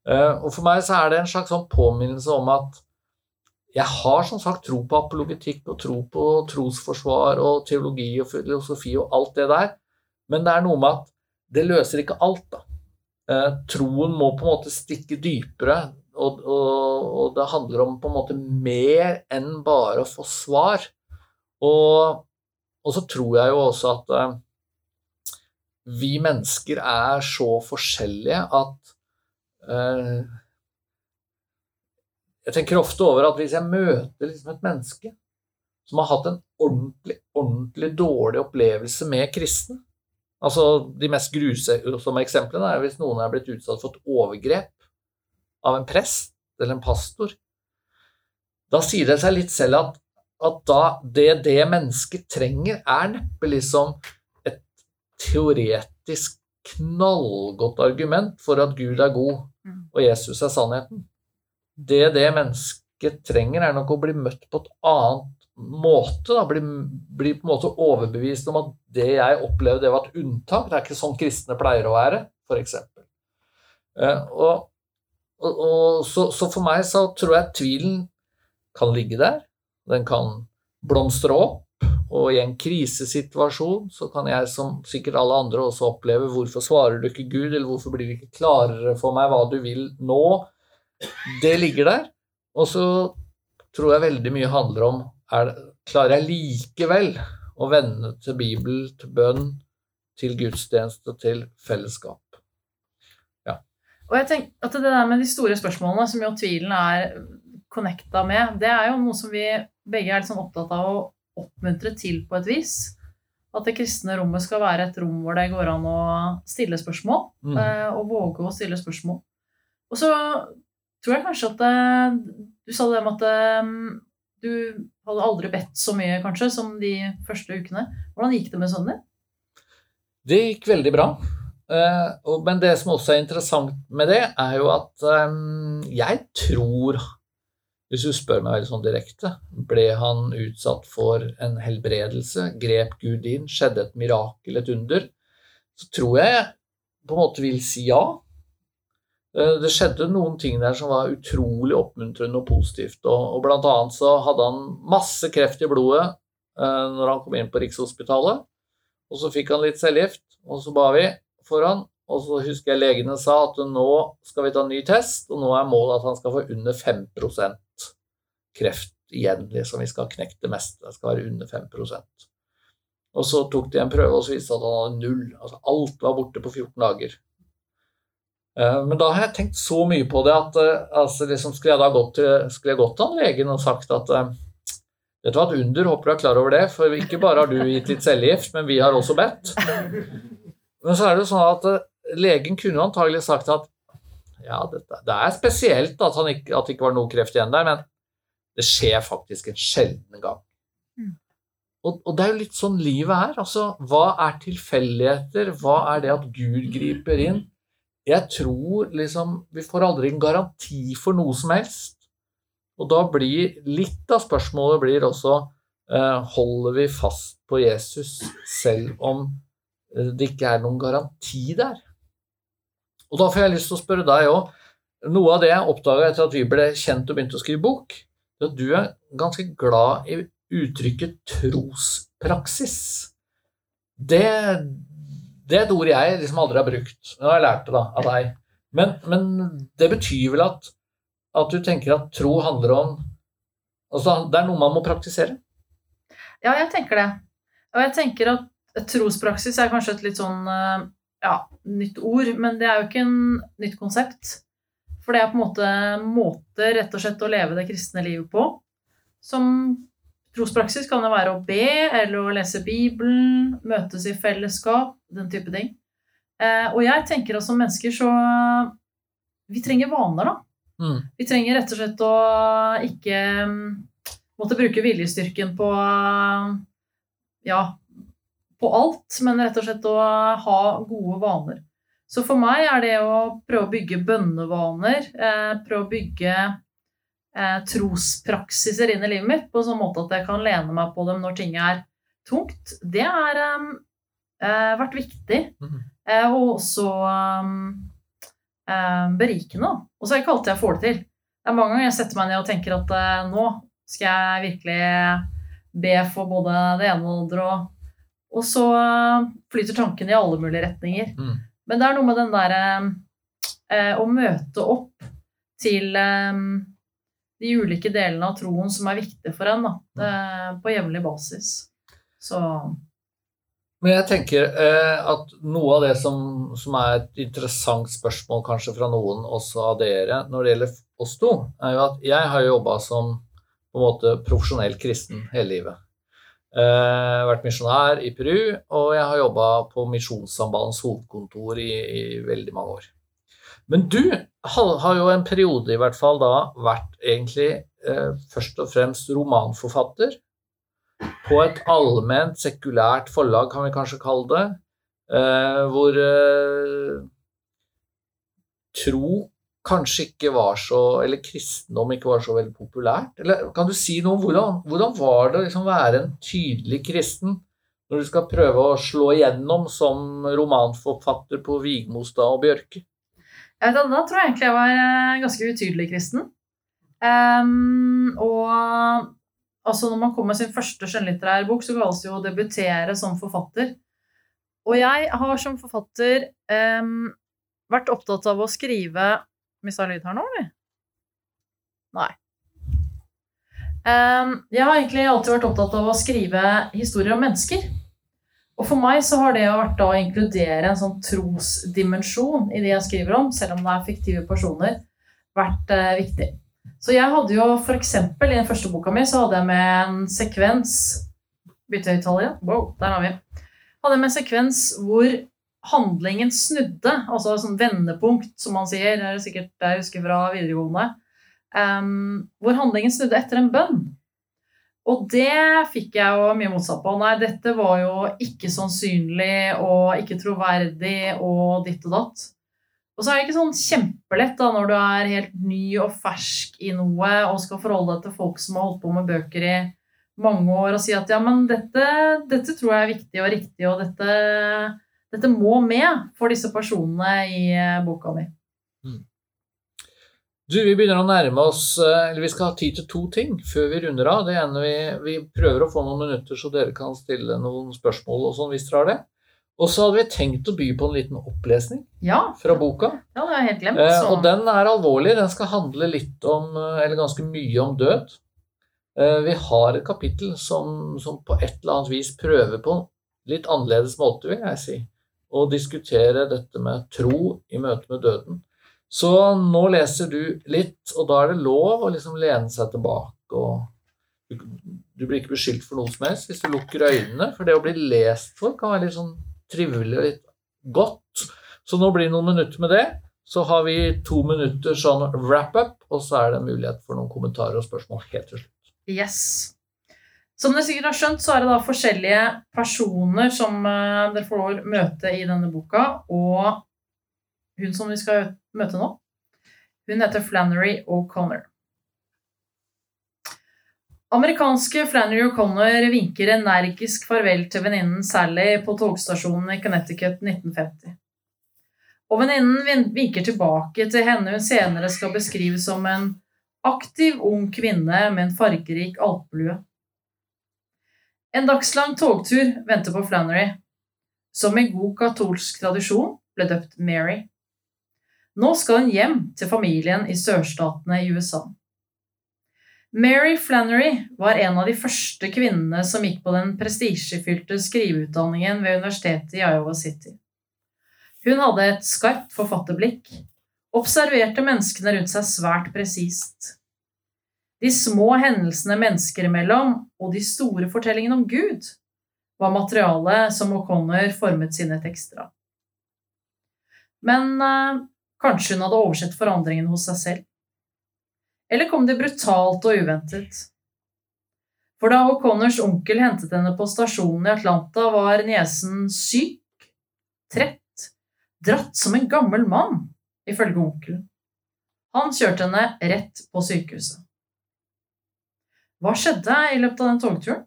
Eh, og for meg så er det en slags sånn påminnelse om at jeg har som sagt tro på apologetikk og tro på trosforsvar og teologi og filosofi og alt det der, men det er noe med at det løser ikke alt, da. Eh, troen må på en måte stikke dypere, og, og, og, det handler om på en måte mer enn bare å få svar. Og, og så tror jeg jo også at eh, vi mennesker er så forskjellige at eh, Jeg tenker ofte over at hvis jeg møter liksom et menneske som har hatt en ordentlig, ordentlig dårlig opplevelse med kristne, Altså, De mest grusomme eksemplene er hvis noen er blitt utsatt for et overgrep av en prest eller en pastor. Da sier det seg litt selv at, at da det det mennesket trenger, er neppe liksom et teoretisk knallgodt argument for at Gud er god Mm. og Jesus er sannheten. Det det mennesket trenger, er nok å bli møtt på et annet måte. Da. Bli, bli på en måte overbevist om at det jeg opplevde, det var et unntak. Det er ikke sånn kristne pleier å være, f.eks. Eh, og, og, og, så, så for meg så tror jeg tvilen kan ligge der. Den kan blomstre opp. Og i en krisesituasjon så kan jeg, som sikkert alle andre, også oppleve hvorfor svarer du ikke Gud, eller hvorfor blir det ikke klarere for meg hva du vil nå? Det ligger der. Og så tror jeg veldig mye handler om er, Klarer jeg likevel å vende til Bibel, til bønn, til gudstjeneste, til fellesskap? Og jeg at det der med de store spørsmålene, som jo tvilen er connecta med, det er jo noe som vi begge er sånn opptatt av å oppmuntre til på et vis. At det kristne rommet skal være et rom hvor det går an å stille spørsmål, Mm. eh, og våge å stille spørsmål. Og så tror jeg kanskje at eh, Du sa det med at eh, du hadde aldri bedt så mye, kanskje, som de første ukene. Hvordan gikk det med sønnen din? Det gikk veldig bra. Men det som også er interessant med det, er jo at jeg tror Hvis du spør meg veldig sånn direkte, ble han utsatt for en helbredelse? Grep Gud inn? Skjedde et mirakel, et under? Så tror jeg på en måte vil si ja. Eh, Det skjedde noen ting der som var utrolig oppmuntrende og positivt. Og, og blant annet så hadde han masse kreft i blodet eh, når han kom inn på Rikshospitalet. Og så fikk han litt cellegift, og så ba vi for han. Og så husker jeg legene sa at nå skal vi ta en ny test, og nå er målet at han skal få under 5 kreft igjen. liksom Vi skal knekt det meste. Det skal være under 5% Og så tok de en prøve, og så viste at han hadde null. Altså alt var borte på 14 dager. Eh, Men da har jeg tenkt så mye på det at eh, altså liksom, skulle jeg da gått til, skulle jeg gått til legen og sagt at eh, Dette var et under, håper du er klar over det, for ikke bare har du gitt litt cellegift, men vi har også bedt. Men så er det jo sånn at eh, legen kunne antagelig sagt at ja, dette, det er spesielt at, ikke, at det ikke var noe kreft igjen der, men det skjer faktisk en sjelden gang. Mm. Og, og det er jo litt sånn livet er. Altså, hva er tilfeldigheter? Hva er det at Gud griper inn? Jeg tror liksom Vi får aldri en garanti for noe som helst. Og da blir litt av spørsmålet blir også eh, Holder vi fast på Jesus selv om eh, det ikke er noen garanti der? Og da får jeg lyst til å spørre deg òg. Noe av det jeg oppdaga etter at vi ble kjent og begynte å skrive bok, er du er ganske glad i uttrykket trospraksis. Det, det er et ord jeg liksom aldri har brukt. Nå har jeg lært det av deg. Men, men det betyr vel at, at du tenker at tro handler om Altså, det er noe man må praktisere? Ja, jeg tenker det. Og jeg tenker at trospraksis er kanskje et litt sånn eh, ja, nytt ord, men det er jo ikke en nytt konsept. For det er på en måte måter rett og slett å leve det kristne livet på. Som trospraksis kan det være å be, eller å lese Bibelen, møtes i fellesskap, den type ting. Eh, og jeg tenker at som mennesker så Vi trenger vaner, da. Mm. Vi trenger rett og slett å ikke mm, måtte bruke viljestyrken på ja, på alt, men rett og slett å ha gode vaner. Så for meg er det å prøve å bygge bønnevaner, eh, prøve å bygge eh, trospraksiser inn i livet mitt på en sånn måte at jeg kan lene meg på dem når ting er tungt, det har eh, eh, vært viktig. Eh, og også eh, berikende. Og så er det ikke alltid jeg får det til. Det er mange ganger jeg setter meg ned og tenker at nå skal jeg virkelig be for både det ene og det andre. Og, og så flyter tankene i alle mulige retninger. Mm. Men det er noe med den derre eh, å møte opp til eh, de ulike delene av troen som er viktig for en, da, eh, på jevnlig basis. Så Men jeg tenker eh, at noe av det som, som er et interessant spørsmål kanskje fra noen, også av dere, når det gjelder oss to, er jo at jeg har jobba som på en måte profesjonell kristen hele livet. Eh, vært misjonær i Peru, og jeg har jobba på Misjonssambandets hovedkontor i, i veldig mange år. Men du har, jo en periode i hvert fall da vært egentlig uh, først og fremst romanforfatter på et allment sekulært forlag, kan vi kanskje kalle det, uh, hvor tro kanskje ikke var så Eller kristendom ikke var så veldig populært? Eller kan du si noe om hvordan, hvordan var det å liksom være en tydelig kristen når du skal prøve å slå igjennom som romanforfatter på Vigmostad og Bjørke? Jeg vet, Da tror jeg egentlig jeg var eh, ganske utydelig kristen. Um, og altså når man kommer med sin første skjønnlitterære bok, så kalles det jo å debutere som forfatter. Og jeg har som forfatter um, vært opptatt av å skrive Mista lyd her nå, eller? Nei. Ehm, jeg har egentlig alltid vært opptatt av å skrive historier om mennesker. Og for meg så har det vært å inkludere en sånn trosdimensjon i det jeg skriver om, selv om det er fiktive personer, vært eh, viktig. Så jeg hadde jo eksempel i den første boka mi så hadde jeg med en sekvens Byttehøyttaler igjen. Wow, der har vi. Hadde jeg med en sekvens hvor handlingen snudde, altså sånn vendepunkt, som man sier. Det er sikkert det jeg husker fra videregående. um, hvor handlingen snudde etter en bønn. Og det fikk jeg jo mye motsatt på. Nei, dette var jo ikke sannsynlig og ikke troverdig og ditt og datt. Og så er det ikke sånn kjempelett da, når du er helt ny og fersk i noe og skal forholde deg til folk som har holdt på med bøker i mange år, og si at ja, men dette, dette tror jeg er viktig og riktig, og dette, dette må med for disse personene i eh, boka mi. Du, vi begynner å nærme oss eh, Eller vi skal ha tid til to ting før vi runder av. Det ene vi, vi prøver å få noen minutter så dere kan stille noen spørsmål og sånn hvis dere har det. Og så hadde vi tenkt å by på en liten opplesning Ja, fra boka. ja det har jeg helt glemt. Eh, og den er alvorlig. Den skal handle litt om, eh, eller ganske mye om død. Eh, vi har et kapittel som, som på et eller annet vis prøver på litt annerledes måte, vil jeg si, å diskutere dette med tro i møte med døden. Så nå leser du litt, og da er det lov å liksom lene seg tilbake og du blir ikke beskyldt for noe som helst hvis du lukker øynene, for det å bli lest for kan være litt sånn trivelig og litt godt. Så nå blir det noen minutter med det. Så har vi to minutter sånn wrap-up, og så er det mulighet for noen kommentarer og spørsmål helt til slutt. Yes. Som dere sikkert har skjønt, så er det da forskjellige personer som eh, dere får møte i denne boka. Og hun som vi skal møte nå, hun heter Flannery O'Connor. Amerikanske Flannery O'Connor vinker energisk farvel til venninnen Sally på togstasjonen i Connecticut 1950. Og venninnen vinker tilbake til henne hun senere skal beskrive som en aktiv, ung kvinne med en fargerik alpelue. En dagslang togtur venter på Flannery, som i god katolsk tradisjon ble døpt Mary. Nå skal hun hjem til familien i sørstatene i USA. Mary Flannery var en av de første kvinnene som gikk på den prestisjefylte skriveutdanningen ved universitetet i Iowa City. Hun hadde et skarpt forfatterblikk, observerte menneskene rundt seg svært presist. De små hendelsene mennesker imellom og de store fortellingene om Gud var materialet som O'Connor formet sine tekster av. Men eh, kanskje hun hadde oversett forandringen hos seg selv? Eller kom det brutalt og uventet? For da O'Connors onkel hentet henne på stasjonen i Atlanta, var niesen syk, trett, Dratt som en gammel mann, ifølge onkelen. Han kjørte henne rett på sykehuset. Hva skjedde i løpet av den togturen?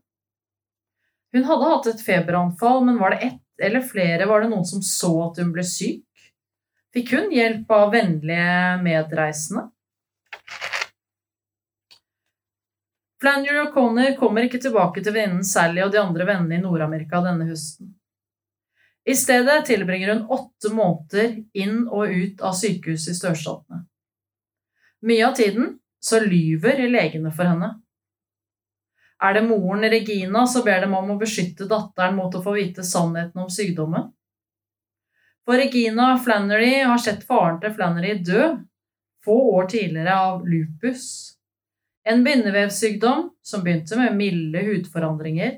Hun hadde hatt et feberanfall, men var det ett eller flere, var det noen som så at hun ble syk? Fikk hun hjelp av vennlige medreisende? Flannery O'Connor kommer ikke tilbake til venninnen Sally og de andre vennene i Nord-Amerika denne høsten. I stedet tilbringer hun åtte måneder inn og ut av sykehuset i størstatene. Mye av tiden så lyver legene for henne. Er det moren Regina som ber dem om å beskytte datteren mot å få vite sannheten om sykdommen? For Regina Flannery har sett faren til Flannery dø få år tidligere av lupus, en bindevevsykdom som begynte med milde hudforandringer,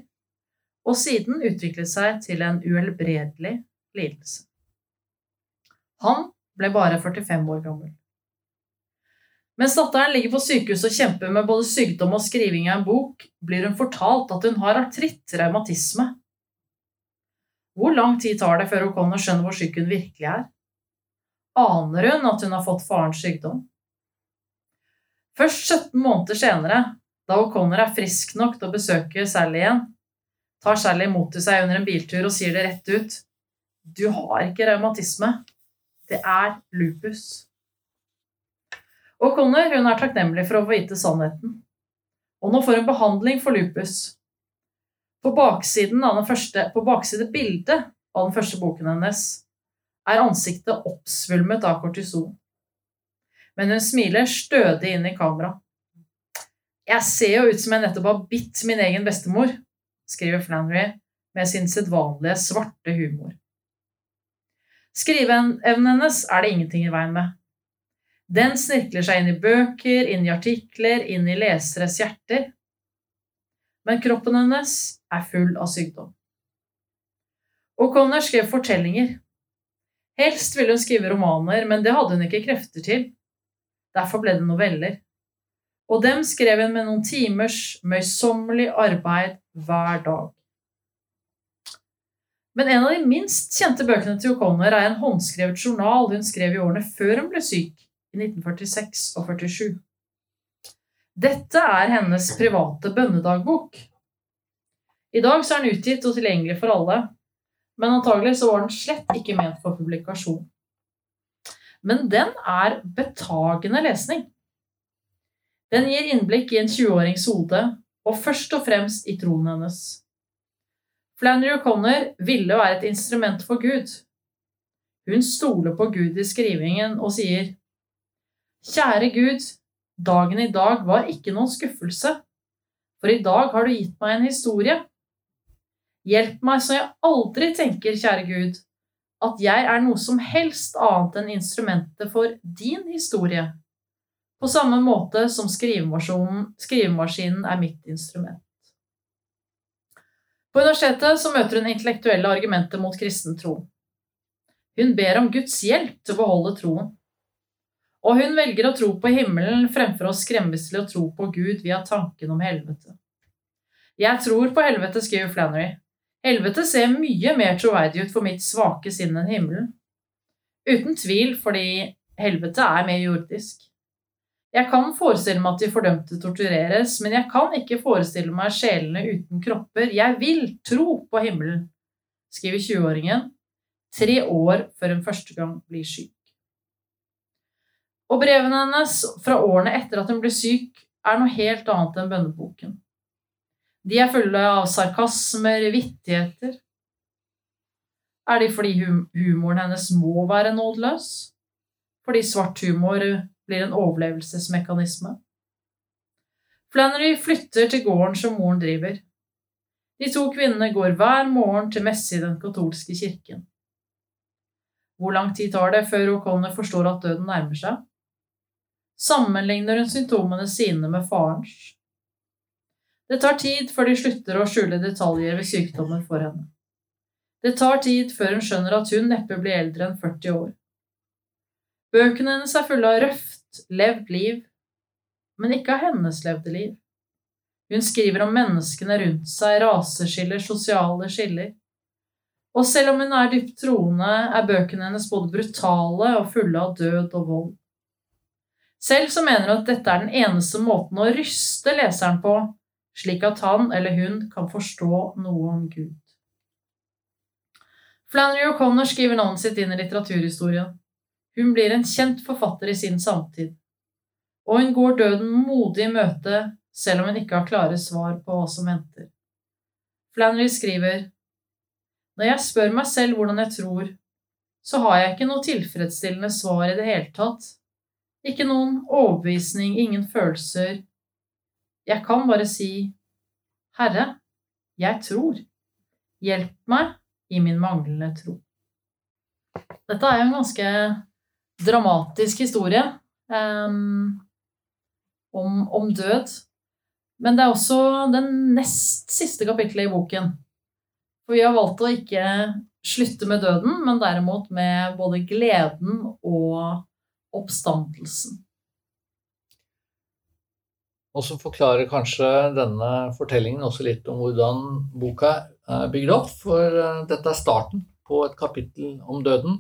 og siden utviklet seg til en uhelbredelig lidelse. Han ble bare 45 år gammel. Mens datteren ligger på sykehus og kjemper med både sykdom og skriving av en bok, blir hun fortalt at hun har artritt, revmatisme. Hvor lang tid tar det før O'Connor skjønner hvor syk hun virkelig er? Aner hun at hun har fått farens sykdom? Først 17 måneder senere, da O'Connor er frisk nok til å besøke Sally igjen, tar Sally imot til seg under en biltur og sier det rett ut. Du har ikke revmatisme. Det er lupus. Og Connor hun er takknemlig for å få vite sannheten. Og nå får hun behandling for lupus. På baksiden av den første, på bakside bildet av den første boken hennes er ansiktet oppsvulmet av kortison. Men hun smiler stødig inn i kamera. Jeg ser jo ut som jeg nettopp har bitt min egen bestemor, skriver Flannery med sin sedvanlige svarte humor. Skriveevnen hennes er det ingenting i veien med. Den snirkler seg inn i bøker, inn i artikler, inn i leseres hjerter. Men kroppen hennes er full av sykdom. O'Connor skrev fortellinger. Helst ville hun skrive romaner, men det hadde hun ikke krefter til. Derfor ble det noveller. Og dem skrev hun med noen timers møysommelig arbeid hver dag. Men en av de minst kjente bøkene til O'Connor er en håndskrevet journal hun skrev i årene før hun ble syk i 1946 og 47. Dette er hennes private bønnedagbok. I dag er den utgitt og tilgjengelig for alle, men antagelig så var den slett ikke ment for publikasjon. Men den er betagende lesning. Den gir innblikk i en 20-årings hode, og først og fremst i troen hennes. Flannery O'Connor ville være et instrument for Gud. Hun stoler på Gud i skrivingen og sier Kjære Gud, dagen i dag var ikke noen skuffelse, for i dag har du gitt meg en historie. Hjelp meg så jeg aldri tenker, kjære Gud, at jeg er noe som helst annet enn instrumentet for din historie, på samme måte som skrivemaskinen er mitt instrument. På universitetet så møter hun intellektuelle argumenter mot kristen tro. Hun ber om Guds hjelp til å beholde troen. Og hun velger å tro på himmelen fremfor å skremmes til å tro på Gud via tanken om helvete. Jeg tror på helvete, skriver Flannery. Helvete ser mye mer troverdig ut for mitt svake sinn enn himmelen. Uten tvil fordi helvete er mer jordisk. Jeg kan forestille meg at de fordømte tortureres, men jeg kan ikke forestille meg sjelene uten kropper. Jeg vil tro på himmelen, skriver 20-åringen, tre år før hun første gang blir syk. Og brevene hennes fra årene etter at hun ble syk, er noe helt annet enn bønneboken. De er fulle av sarkasmer, vittigheter. Er de fordi humoren hennes må være nådeløs? Fordi svart humor blir en overlevelsesmekanisme? Flannery flytter til gården som moren driver. De to kvinnene går hver morgen til messe i den katolske kirken. Hvor lang tid tar det før O'Connor forstår at døden nærmer seg? Sammenligner hun symptomene sine med farens. Det tar tid før de slutter å skjule detaljer ved sykdommen for henne. Det tar tid før hun skjønner at hun neppe blir eldre enn 40 år. Bøkene hennes er fulle av røft, levd liv, men ikke av hennes levde liv. Hun skriver om menneskene rundt seg, raseskiller, sosiale skiller. Og selv om hun er dypt troende, er bøkene hennes både brutale og fulle av død og vold. Selv så mener hun at dette er den eneste måten å ryste leseren på, slik at han eller hun kan forstå noe om Gud. Flannery O'Connor skriver navnet sitt inn i litteraturhistorien. Hun blir en kjent forfatter i sin samtid. Og hun går døden modig i møte, selv om hun ikke har klare svar på hva som venter. Flannery skriver Når jeg spør meg selv hvordan jeg tror, så har jeg ikke noe tilfredsstillende svar i det hele tatt. Ikke noen overbevisning, ingen følelser. Jeg kan bare si, Herre, jeg tror. Hjelp meg i min manglende tro. Dette er jo en ganske dramatisk historie um, om, død. Men det er også den nest siste kapitlet i boken. For vi har valgt å ikke slutte med døden, men derimot med både gleden og oppstandelsen. Og så forklarer kanskje denne fortellingen også litt om hvordan boka er bygd opp. For eh, dette er starten på et kapittel om døden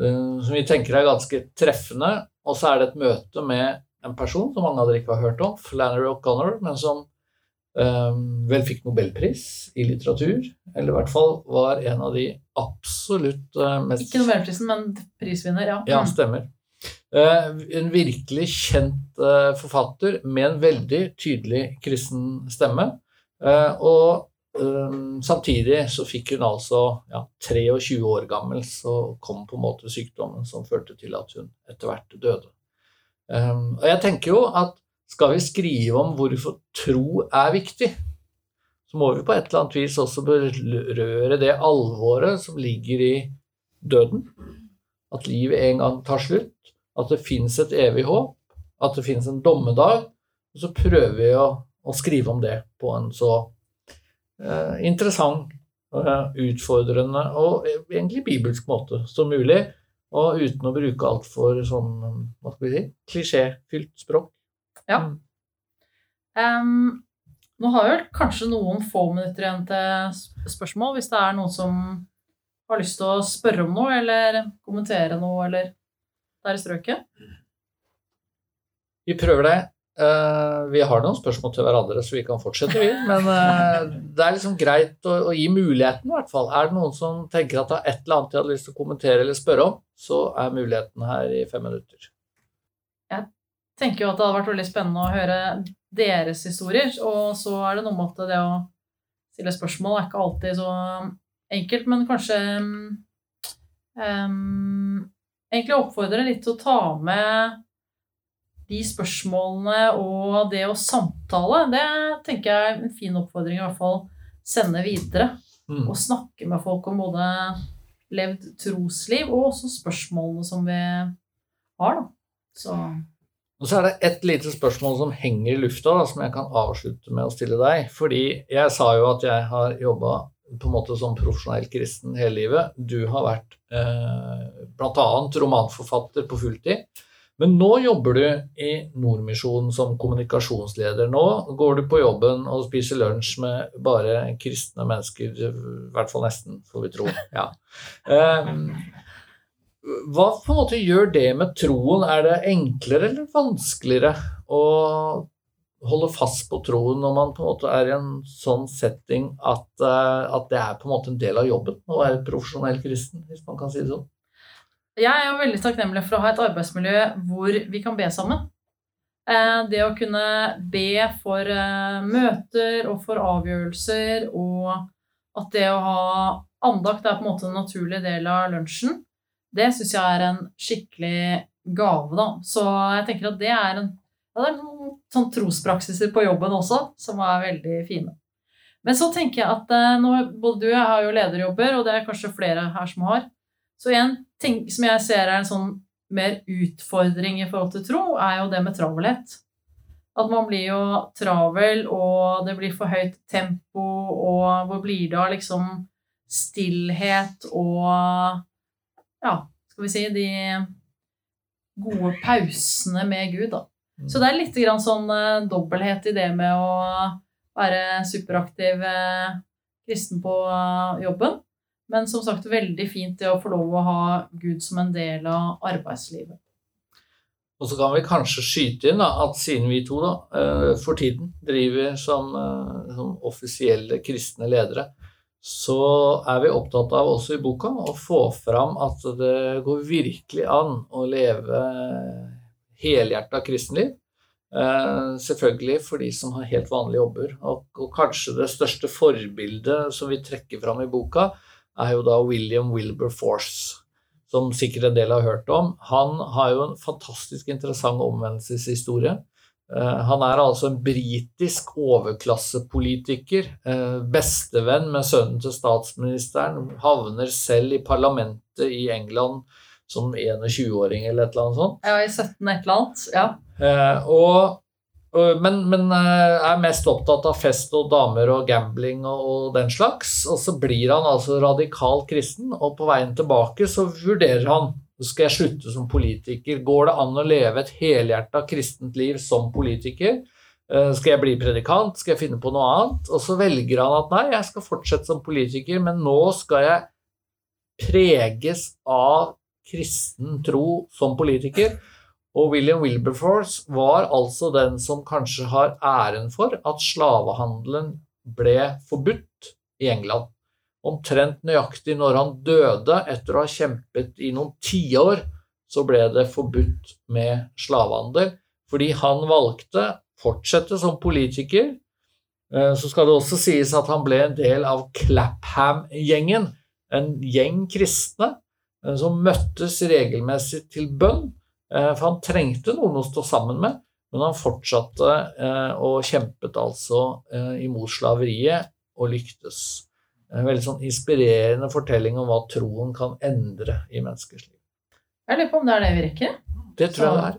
eh, som vi tenker er ganske treffende. Og så er det et møte med en person som mange av dere ikke har hørt om, Flannery O'Connor, men som um, vel fikk nobelpris i litteratur. Eller i hvert fall var en av de absolutt mest Ikke nobelprisen, men prisvinner, ja. Ja, mm. stemmer. Eh, en virkelig kjent eh, forfatter med en veldig tydelig kristen stemme. Eh, og samtidig så fikk hun altså ja, 23 år gammel, så kom på en måte sykdommen som førte til at hun etter hvert døde. Og jeg tenker jo at skal vi skrive om hvorfor tro er viktig, så må vi på et eller annet vis også berøre det alvoret som ligger i døden. At livet en gang tar slutt at det fins et evig håp, at det fins en dommedag. Og så prøver vi å, å, skrive om det på en så eh, interessant, eh, utfordrende og egentlig bibelsk måte som mulig. Og uten å bruke altfor sånn, hva skal vi si, klisjéfylt språk. Ja. Um, nå har vi kanskje noen få minutter igjen til spørsmål, hvis det er noen som har lyst til å spørre om noe eller kommentere noe, eller der i strøket? Vi prøver det. Uh, vi har noen spørsmål til hverandre, så vi kan fortsette, vi. Men uh, det er liksom greit å, å, gi muligheten, i hvert fall. Er det noen som tenker at det er et eller annet de hadde lyst til å kommentere eller spørre om, så er muligheten her i fem minutter. Jeg tenker jo at det hadde vært veldig spennende å høre deres historier. Og så er det noe med at det å stille spørsmål er ikke alltid så enkelt, men kanskje um, egentlig oppfordre litt til å ta med de spørsmålene og det å samtale. Det tenker jeg er en fin oppfordring i hvert fall sende videre. Mm. Og snakke med folk om både levd trosliv og også spørsmålene som vi har, da. Så og så er det ett lite spørsmål som henger i lufta, da, som jeg kan avslutte med å stille deg. Fordi jeg sa jo at jeg har jobba på en måte som profesjonell kristen hele livet. Du har vært bl.a. romanforfatter på fulltid. Men nå jobber du i Nordmisjonen som kommunikasjonsleder. Nå går du på jobben og spiser lunsj med bare kristne mennesker, i hvert fall nesten, får vi tro. Ja. Eh, hva på en måte gjør det med troen? Er det enklere eller vanskeligere å holde fast på troen når man på en måte er i en sånn setting at, uh, at, det er på en måte en del av jobben å være profesjonell kristen, hvis man kan si det sånn? Jeg er jo veldig takknemlig for å ha et arbeidsmiljø hvor vi kan be sammen. Uh, det å kunne be for uh, møter og for avgjørelser, og at det å ha andakt er på en måte en naturlig del av lunsjen, det syns jeg er en skikkelig gave, da. Så jeg tenker at det er en ja, det er noen sånn trospraksiser på jobben også som er veldig fine. Men så tenker jeg at eh, nå, både du og jeg har jo lederjobber, og det er kanskje flere her som har. Så en ting som jeg ser er en sånn mer utfordring i forhold til tro, er jo det med travelhet. At man blir jo travel, og det blir for høyt tempo, og hvor blir det av liksom stillhet og Ja, skal vi si de gode pausene med Gud, da. Så det er litt grann sånn uh, dobbelthet i det med å være superaktiv uh, kristen på uh, jobben. Men som sagt, veldig fint det å få lov å ha Gud som en del av arbeidslivet. Og så kan vi kanskje skyte inn da, at siden vi to da, eh, for tiden driver som, eh, som offisielle kristne ledere, så er vi opptatt av også i boka å få fram at det går virkelig an å leve helhjerta kristenliv. Eh, selvfølgelig for de som har helt vanlige jobber. Og, og, kanskje det største forbildet som vi trekker fram i boka, er jo da William Wilberforce, som sikkert en del har hørt om. Han har jo en fantastisk interessant omvendelseshistorie. Eh, han er altså en britisk overklassepolitiker, eh, bestevenn med sønnen til statsministeren, havner selv i parlamentet i England som 21-åring eller et eller annet sånt. Ja, i 17 et eller annet. Ja. Eh, og, men, men, er mest opptatt av fest og damer og gambling og, og, den slags. Og så blir han altså radikal kristen, og på veien tilbake så vurderer han skal jeg slutte som politiker. Går det an å leve et helhjerta kristent liv som politiker? Skal jeg bli predikant? Skal jeg finne på noe annet? Og så velger han at nei, jeg skal fortsette som politiker, men nå skal jeg preges av kristen tro som politiker. Og William Wilberforce var altså den som kanskje har æren for at slavehandelen ble forbudt i England. Omtrent nøyaktig når han døde etter å ha kjempet i noen tiår, så ble det forbudt med slavehandel. Fordi han valgte fortsette som politiker. Eh, så skal det også sies at han ble en del av Clapham-gjengen, en gjeng kristne som møttes regelmessig til bønn. Eh, for han trengte noen å stå sammen med, men han fortsatte eh, og kjempet altså imot slaveriet og lyktes. En veldig sånn inspirerende fortelling om hva troen kan endre i menneskers liv. Jeg lurer på om det er det vi rekker. Det tror jeg det er.